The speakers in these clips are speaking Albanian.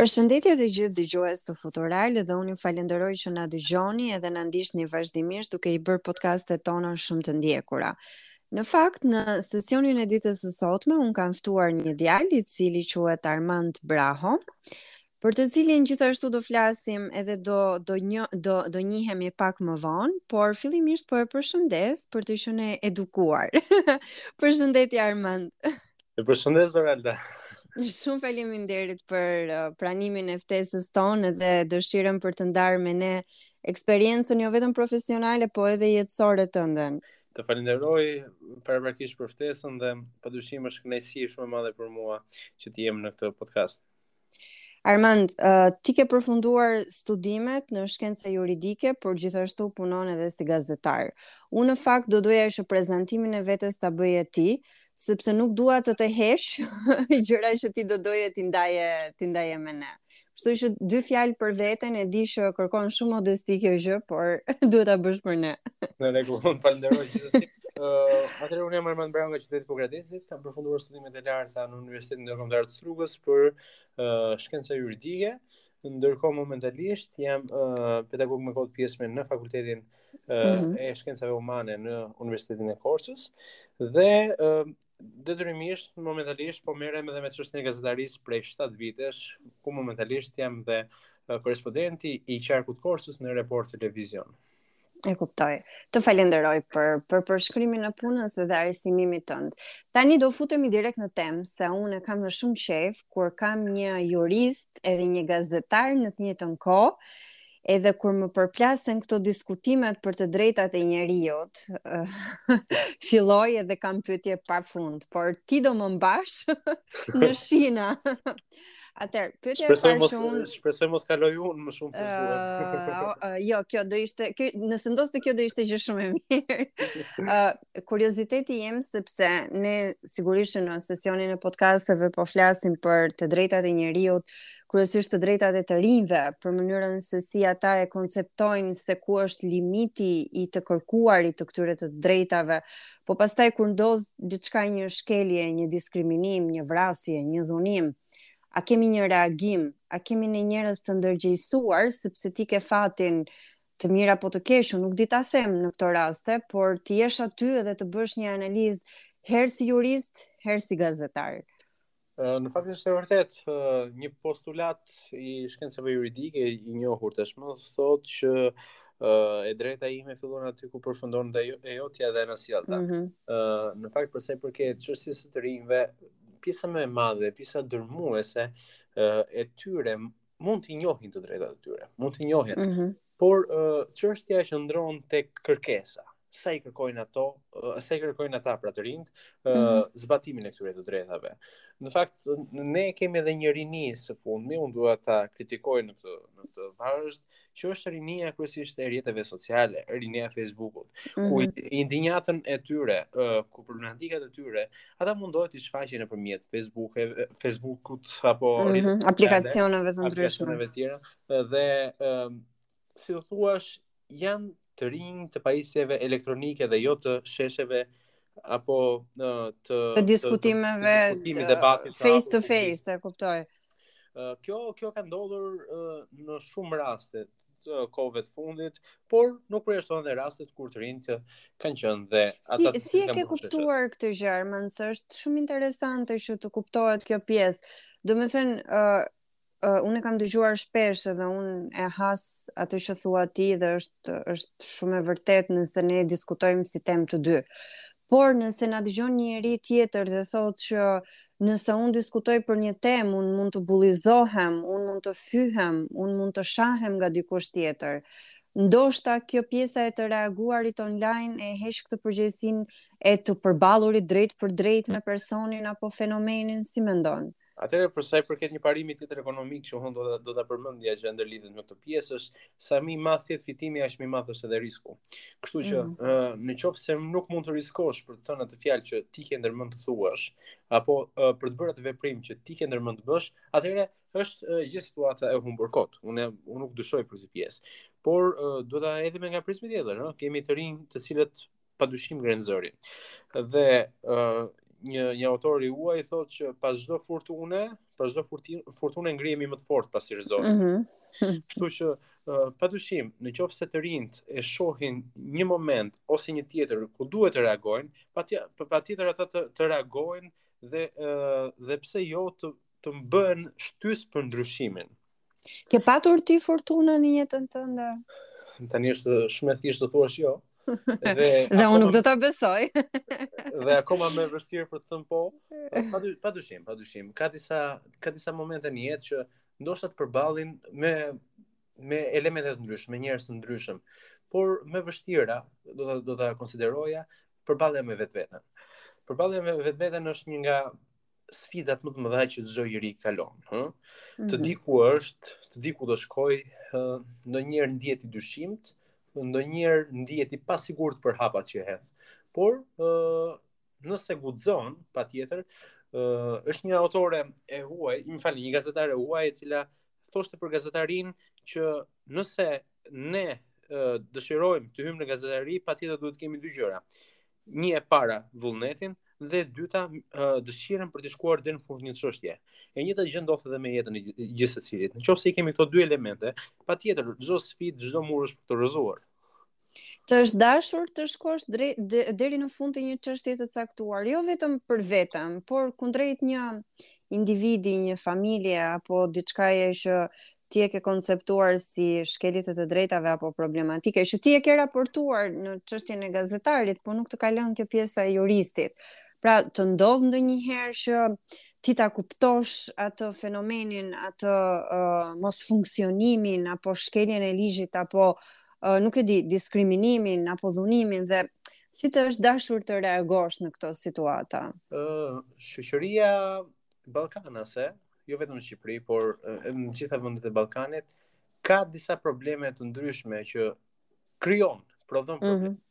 Përshëndetje të gjithë dëgjuesve të Futural dhe unë ju falenderoj që na dëgjoni edhe na ndiqni vazhdimisht duke i bërë podcastet tona shumë të ndjekura. Në fakt, në sesionin e ditës së sotme, unë kam ftuar një djalë i cili quhet Armand Braho, për të cilin gjithashtu do flasim edhe do do një do do njihemi pak më vonë, por fillimisht po e përshëndes për të qenë e edukuar. Përshëndetje Armand. Të përshëndes Doralda. Shumë faleminderit për uh, pranimin e ftesës tonë dhe dëshirën për të ndarë me ne eksperiencën jo vetëm profesionale, po edhe jetësore tënden. Të falenderoj paraprakisht për ftesën dhe padyshim është kënaqësi shumë e madhe për mua që të jem në këtë podcast. Armand, uh, ti ke përfunduar studimet në shkenca juridike, por gjithashtu punon edhe si gazetar. Unë në fakt do doja që prezantimin e vetes ta bëje ti, sepse nuk dua të të heq gjëra që ti do doje t'i ndaje t'i ndaje me ne. Kështu që dy fjalë për veten e di që kërkon shumë modesti kjo gjë, por duhet ta bësh për ne. Në rregull, falënderoj gjithsesi. Uh, Atëherë unë jam Armand Braho nga qyteti i Pogradecit, kam përfunduar studimet e larta në Universitetin Ndërkombëtar të Strugës për uh, shkenca juridike. Ndërkohë momentalisht jam uh, pedagog me kohë të pjesshme në Fakultetin uh, mm -hmm. e Shkencave Humane në Universitetin e Korçës dhe uh, detyrimisht momentalisht po merrem edhe me çështjen e gazetarisë prej 7 vitesh, ku momentalisht jam dhe uh, korrespondenti i qarkut të Korçës në Report Televizion. E kuptoj. Të falenderoj për për përshkrimin e punës dhe arsimimit tënd. Tani do futemi direkt në temë, se unë e kam më shumë qejf kur kam një jurist edhe një gazetar në të njëjtën kohë, edhe kur më përplasen këto diskutimet për të drejtat e njeriut, filloj edhe kam pyetje pafund, por ti do më mbash në shina. Atëherë, pyetja e parë që unë shpresoj mos kaloj unë më shumë se duhet. Jo, kjo do ishte, kjo, nëse ndodhte kjo do ishte gjë shumë e mirë. Ë, uh, kurioziteti im sepse ne sigurisht që në sesionin e podcasteve po flasim për të drejtat e njeriut, kryesisht të drejtat e të rinjve, për mënyrën se si ata e konceptojnë se ku është limiti i të kërkuarit të këtyre të drejtave, Po pastaj kur ndodh diçka një shkelje, një diskriminim, një vrasje, një dhunim, a kemi një reagim, a kemi ne njerëz të ndërgjegjësuar sepse ti ke fatin, të mirë apo të keq, nuk di ta them në këto raste, por të jesh aty edhe të bësh një analizë herë si jurist, herë si gazetar. Në fakt është e vërtet, një postulat i shkencave juridike i njohur tashmë thotë që e drejta ime fillon aty ku përfundon dhe e jotja dhe anasjelltas. Mm -hmm. Në fakt për sa i përket çështjes së të rinjve, pjesa më e madhe, pjesa dërrmuese e tyre mund t'i njohin të drejtat e tyre, mund t'i njohin. Mm -hmm. Por çështja uh, qëndron tek kërkesa. Sa i kërkojnë ato, uh, sa i kërkojnë ata pra të rinjt, uh, mm -hmm. zbatimin e këtyre të drejtave. Në fakt ne kemi edhe një rini së fundmi, unë dua ta kritikoj në këtë në këtë vazhd, që është rinia kryesisht e rrjeteve sociale, rinia e Facebookut, mm -hmm. ku mhm. indinjatën e tyre, uh, ku problematikat e tyre, ata mundohen t'i shfaqin nëpërmjet Facebookut, Facebookut apo mm -hmm. aplikacioneve të ndryshme, aplikacioneve të tjera, Dhe si të thuash, janë të rinj të pajisjeve elektronike dhe jo të shesheve apo të të, të diskutimeve të, të, të, face to face, e kuptoj. Kjo kjo ka ndodhur në shumë raste të kohëve të fundit, por nuk përjashton edhe rastet kur të rinjtë kanë qenë dhe ata si, si e ke kuptuar këtë gjë, Armand, se është shumë interesante që të kuptohet kjo pjesë. Domethënë, ë uh, uh, unë e kam dëgjuar shpesh edhe unë e has atë që thua ti dhe është është shumë e vërtetë nëse ne diskutojmë si temë të dy. Por nëse na dëgjon një njeri tjetër dhe thotë që nëse unë diskutoj për një temë, unë mund të bullizohem, unë mund të fyhem, unë mund të shahem nga dikush tjetër. Ndoshta kjo pjesa e të reaguarit online e heq këtë përgjegjësinë e të përballurit drejt për drejt me personin apo fenomenin si mendon. Ëh, Atëherë për sa i përket një parimi tjetër ekonomik që unë do ta do ta përmendja që ndërlidhet me këtë pjesë është sa më i madh të jetë fitimi aq më i madh është edhe risku. Kështu që mm -hmm. në qoftë se nuk mund të riskosh për të thënë atë fjalë që ti ke ndërmend të thuash apo për të bërë atë veprim që ti ke ndërmend të bësh, atëherë është gjithë situata e humbur kot. Unë unë nuk dyshoj për këtë pjesë. Por duhet ta hedhim nga prizmi tjetër, ëh, kemi të rinj të cilët padyshim ngrenë zërin. Dhe uh, një një autor i huaj thotë që pas çdo furtune, pas çdo furtune ngrihemi më të fortë pasi rrëzohemi. Mm -hmm. Kështu që uh, padyshim, në qoftë se të rinjt e shohin një moment ose një tjetër ku duhet të reagojnë, patjetër pa ata të, të reagojnë dhe uh, dhe pse jo të të bëhen shtys për ndryshimin. Ke patur ti furtuna në jetën tënde? Tani është shumë e thjeshtë të thuash jo. Dhe, dhe unë nuk do ta besoj. dhe akoma më e vështirë për të thënë po. Pa, dy, pa dyshim, pa dyshim. Ka disa ka disa momente në jetë që ndoshta të përballin me me elemente të ndryshme, me njerëz të ndryshëm, por më e vështira do ta do ta konsideroja përballja me vetveten. Përballja me vetveten është një nga sfidat më të mëdha që çdo i ri kalon, ëh. Mm -hmm. Të mhm. di ku është, të di ku do shkojë, ë ndonjëherë ndihet i dyshimt, ndonjëherë ndihet i pasigurt për hapat që hedh. Por ë nëse guxon, patjetër, ë është një autore e huaj, më falni, një gazetare e huaj e cila thoshte për gazetarin që nëse ne dëshirojmë të hymë në gazetari, patjetër duhet të kemi dy gjëra. një e para vullnetin dhe e dyta dëshirën për të shkuar deri në fund të një çështje. E njëjta gjë ndodh edhe me jetën e gjithsecilit. Në qoftë se i kemi këto dy elemente, patjetër çdo sfidë, çdo mur është për t'u rrëzuar. Të është dashur të shkosh deri në fund të një çështje të caktuar, jo vetëm për veten, por kundrejt një individi, një familje apo diçkaje që ti e ke konceptuar si shkelje e të drejtave apo problematike që ti e ke raportuar në çështjen e gazetarit, po nuk të ka lënë kjo pjesa e juristit. Pra, të ndodh ndonjëherë që ti ta kuptosh atë fenomenin, atë uh, mosfunksionimin apo shkeljen e ligjit apo uh, nuk e di, diskriminimin apo dhunimin dhe si të është dashur të reagosh në këto situata? Uh, shoqëria ballkanase, jo vetëm në Shqipëri, por uh, në të gjitha vendet e Ballkanit, ka disa probleme të ndryshme që krijon, prodhon mhm. probleme. Mm -hmm.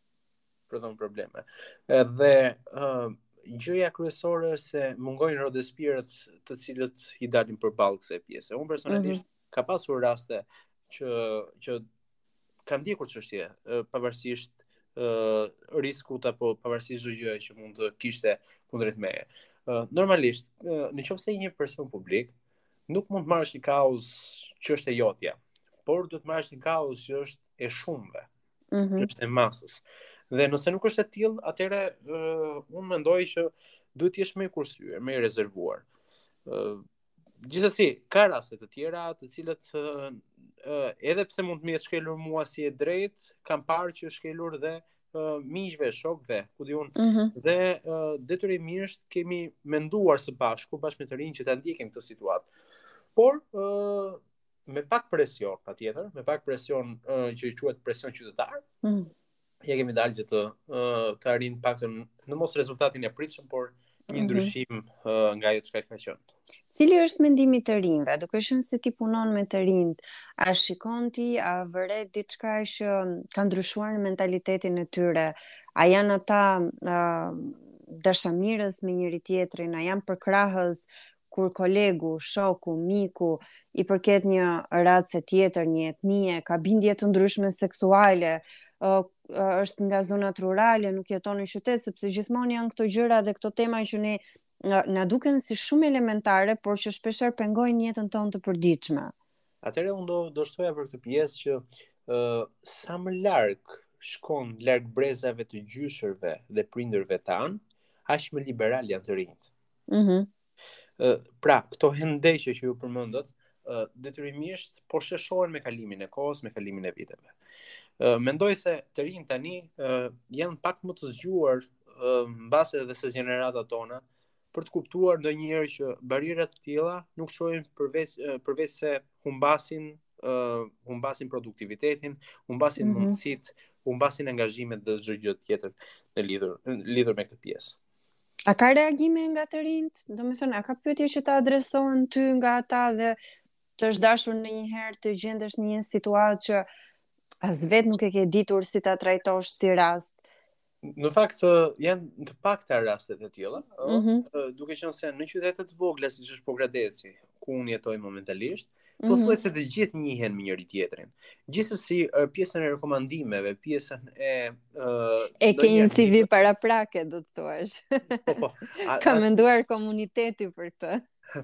Prodhon probleme. Dhe uh, gjëja kryesore është se mungojnë rodespirët të cilët i dalin përballë kësaj pjese. Unë personalisht mm -hmm ka pasur raste që që kam ndjekur çështje, pavarësisht uh, riskut apo pavarësisht çdo gjëje që mund të kishte kundrejt meje. Uh, normalisht, uh, në qoftë se je një person publik nuk mund të marrësh një kauzë që është e jotja, por duhet të marrësh një kauzë që është e shumëve, mm -hmm. që është e masës. Dhe nëse nuk është e tillë, atëherë uh, unë mendoj që duhet të jesh më i kursyer, më i rezervuar. Uh, Gjithsesi, ka raste të tjera të cilat uh, uh, edhe pse mund të më jetë shkelur mua si e drejtë, kam parë që është shkelur dhe uh, miqve, shokëve, ku di unë. Mm -hmm. Dhe uh, detyrimisht kemi menduar së bashku bashkë me të rinj që ta ndjekim këtë situatë. Por uh, me pak presion, patjetër, me pak presion uh, që quhet presion qytetar. Mm -hmm. Ia kemi dalë që të uh, të arrijmë paktën në mos rezultatin e pritshëm, por një mhm. ndryshim mm -hmm. uh, nga ajo çka ka qenë. Cili është mendimi i të rinjve? Duke qenë se ti punon me të rinjt, a shikon ti, a vëren diçka që ka ndryshuar në mentalitetin e tyre? A janë ata uh, dashamirës me njëri-tjetrin, a janë përkrahës kur kolegu, shoku, miku i përket një race tjetër, një etnie, ka bindje të ndryshme seksuale, është nga zonat rurale, nuk jeton në qytet, sepse gjithmonë janë këto gjëra dhe këto tema që ne na duken si shumë elementare, por që shpeshherë pengojnë jetën tonë të përditshme. Atëherë unë do do shtoja për këtë pjesë që ë uh, sa më larg shkon larg brezave të gjyshërve dhe prindërve tanë, aq më liberalë janë të rinjtë. Mhm. Mm pra, këto hendeqe që ju përmendët, detyrimisht po sheshohen me kalimin e kohës, me kalimin e viteve. Mendoj se të rinjtë tani janë pak më të zgjuar mbase edhe se gjenerata tona për të kuptuar ndonjëherë që barriera të tilla nuk çojnë përveç, përveç se humbasin, humbasin produktivitetin, humbasin mm -hmm. mundësitë, humbasin angazhimet dhe çdo gjë tjetër në lidhur, lidhur me këtë pjesë. A ka reagime nga të rinjtë? Domethënë, a ka pyetje që të adresohen ty nga ata dhe të është dashur ndonjëherë të gjendesh në një situatë që as vetë nuk e ke ditur si ta trajtosh si rast? Në fakt, janë të pakta rastet e tilla, mm -hmm. duke qenë se në qytete të vogla, siç është Pogradeci, ku unë jetoj momentalisht, mm -hmm. pothuajse të gjithë njihen me njëri-tjetrin. Gjithsesi, pjesën e rekomandimeve, pjesën e uh, e ke një CV paraprake, do të thuash. Po, po. A, Ka menduar komuniteti për këtë.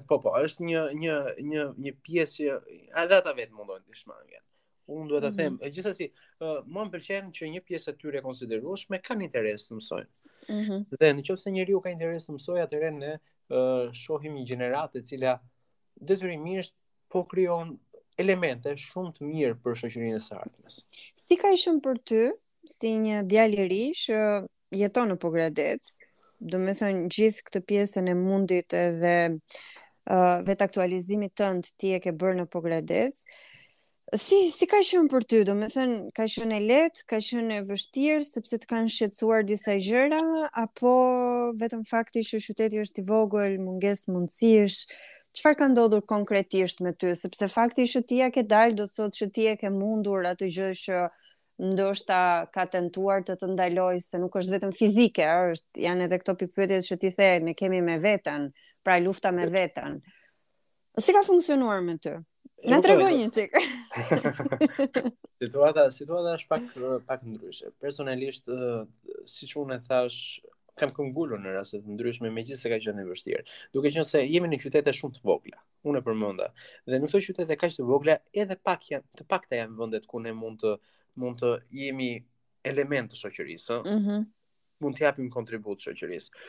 Po, po, është një një një një pjesë që edhe ata vetë mundohen t'i shmangen. Unë duhet ta mhm. them, mm -hmm. gjithsesi, uh, më pëlqen që një pjesë e tyre e konsiderueshme kanë interes të mësojnë. Mm -hmm. Dhe në qoftë se njeriu ka interes të mësojë, atëherë ne uh, shohim një gjeneratë e cila detyrimisht po krijon elemente shumë të mirë për shoqërinë e së ardhmes. Si ka qenë për ty si një djalë i ri që jeton në Pogradec, domethënë gjithë këtë pjesën e mundit edhe uh, vetaktualizimit tënd ti e ke bërë në Pogradec. Si, si ka qenë për ty, domethënë, ka qenë e lehtë, ka qenë e vështirë, sepse të kanë shqetësuar disa gjëra, apo vetëm fakti që qyteti është i vogël, mungesë mundësish, çfarë ka ndodhur konkretisht me ty, sepse fakti që ti ia ke dalë, do të thotë që ti e ke mundur atë gjë që ndoshta ka tentuar të të ndalojë se nuk është vetëm fizike, është janë edhe këto pikëpyetje që ti the, ne kemi me veten, pra lufta me veten. Si ka funksionuar me ty? Na trego një çik. situata, situata është pak pak ndryshe. Personalisht, siç unë e thashë, kam këngulur në raste të ndryshme, megjithëse ka qenë e vështirë. Duke qenë se jemi në qytete shumë të vogla, unë e përmenda. Dhe në këto qytete kaq të vogla, edhe pak janë, të pakta janë vendet ku ne mund të mund të jemi element të shoqërisë, ëh. Mhm. Mm mund të japim kontribut shoqërisë.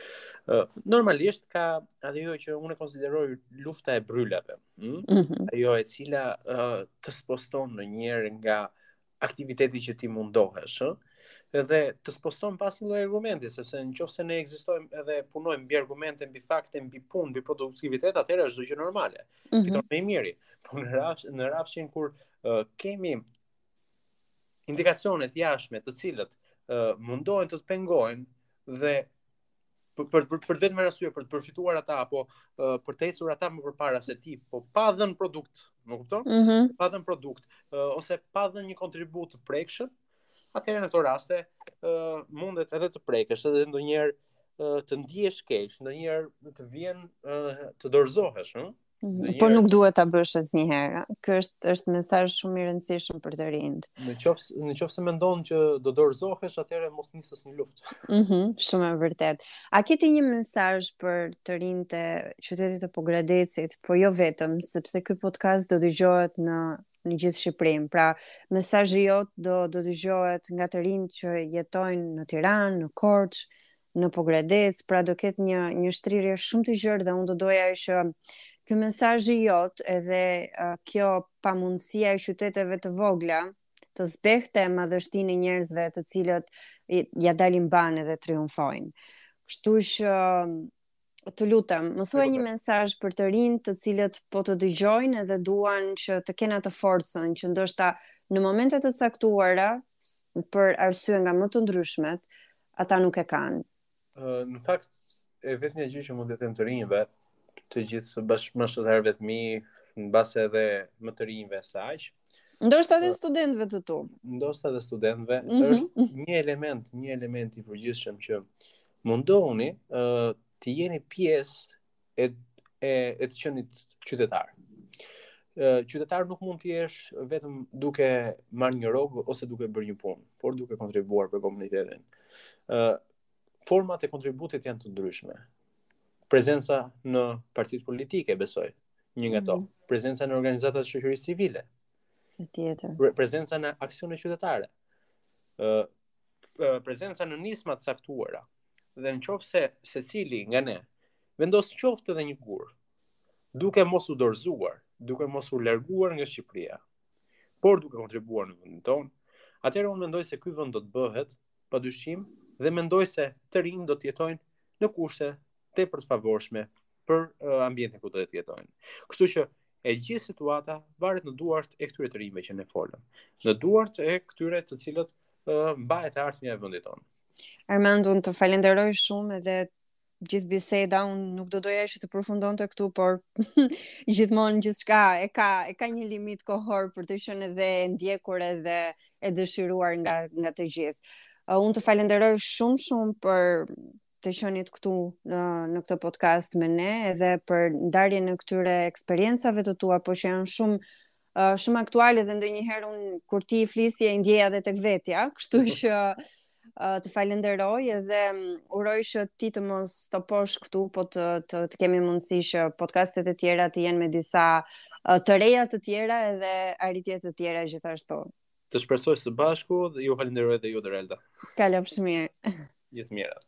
Ëh, uh, normalisht ka ajo që unë e konsideroj lufta e brylave, ëh. Mm -hmm. Ajo e cila uh, të sposton ndonjëherë nga aktiviteti që ti mundohesh, ë? Edhe të sposton pa asnjë lloj argumenti, sepse në qoftë se ne ekzistojmë edhe punojmë mbi argumente, mbi fakte, mbi punë, mbi produktivitet, atëherë është çdo gjë normale. Mm -hmm. Fiton më i miri. Po në rafsh, në rafshin kur uh, kemi indikacione të jashtme, të cilat uh, mundohen të të pengojnë dhe për për për, për vetëm arsye për të përfituar ata apo uh, për të ecur ata më përpara se ti, po pa dhën produkt, më kupton? Mm -hmm. Pa dhën produkt uh, ose pa dhën një kontribut të prekshëm, atëherë në këto raste uh, mundet edhe të prekesh edhe ndonjëherë uh, të ndihesh keq, ndonjëherë të vjen uh, të dorëzohesh, ëh? Mhm. Por nuk duhet ta bësh asnjëherë. Ky është është mesazh shumë i rëndësishëm për të rinjtë. Në qoftë në qoftë se mendon që do dorëzohesh, atëherë mos nis asnjë luftë. Mhm, mm shumë e vërtetë. A ke ti një mesazh për të rinjtë e qytetit të Pogradecit, po jo vetëm, sepse ky podcast do dëgjohet në në gjithë Shqipërinë. Pra, mesazhi jot do do dëgjohet nga të rinjtë që jetojnë në Tiranë, në Korçë, në Pogradec, pra do ketë një një shtrirje shumë të gjerë dhe unë do doja që ky mesazh i jot edhe uh, kjo pamundësia e qyteteve të vogla të zbehte madhështinë e njerëzve të cilët ja dalin mbanë dhe triumfojnë. Kështu që të lutem, më thuaj një mesazh për të rinjtë të cilët po të dëgjojnë dhe duan që të kenë atë forcën që ndoshta në momente të caktuara për arsye nga më të ndryshmet, ata nuk e kanë. Uh, në fakt, e vetmja gjë që mund t'u them të rinjve, të gjithë bashkëmoshatarëve të mi, mbase edhe më të rinjve se aq. Ndoshta edhe studentëve të tu. Ndoshta edhe studentëve, mm -hmm. është një element, një element i përgjithshëm që mundohuni uh, të jeni pjesë e e e të qenit qytetar. Ë qytetar nuk mund të jesh vetëm duke marrë një rrogë ose duke bërë një punë, por duke kontribuar për komunitetin. Ë format e kontributit janë të ndryshme. Prezenca në partitë politike, besoj, një nga to. Mm -hmm. Prezenca në organizata të shoqërisë civile. Një tjetër. Pre prezenca në aksione qytetare. Ë prezenca në nisma të caktuara, Dhe në qoftë se secili nga ne vendos qoftë edhe një gur, duke mos u dorëzuar, duke mos u larguar nga Shqipëria, por duke kontribuar në vendin tonë, atëherë unë mendoj se ky vend do të bëhet pa dyshim dhe mendoj se të rinjtë do të jetojnë në kushte tepër të favorshme për uh, ambientin ku do të jetojnë. Kështu që e gjithë situata varet në duart e këtyre të rinjve që ne folëm, në duart e këtyre të cilët uh, mbahet e ardhmja e vendit tonë. Armand, unë të falenderoj shumë edhe gjithë biseda, unë nuk do doja që të përfundonte këtu, por gjithmonë gjithçka e ka, e ka një limit kohor për të qenë edhe e ndjekur edhe e dëshiruar nga, nga të gjithë. Uh, unë të falenderoj shumë shumë për të qënit këtu në, në këtë podcast me ne edhe për ndarjen e këtyre eksperiencave të tua, po që janë shumë uh, shumë aktuale dhe ndonjëherë unë kur ti flisje i ndjeja edhe tek vetja, kështu që uh, të falenderoj dhe um, uroj që ti të mos stoposh këtu, po të të, të kemi mundësi që podcastet e tjera të jenë me disa uh, të reja të tjera edhe arritje të tjera gjithashtu. Të shpresoj së bashku dhe ju falenderoj edhe ju Dorelda. Kalofsh mirë. Gjithë të mirat.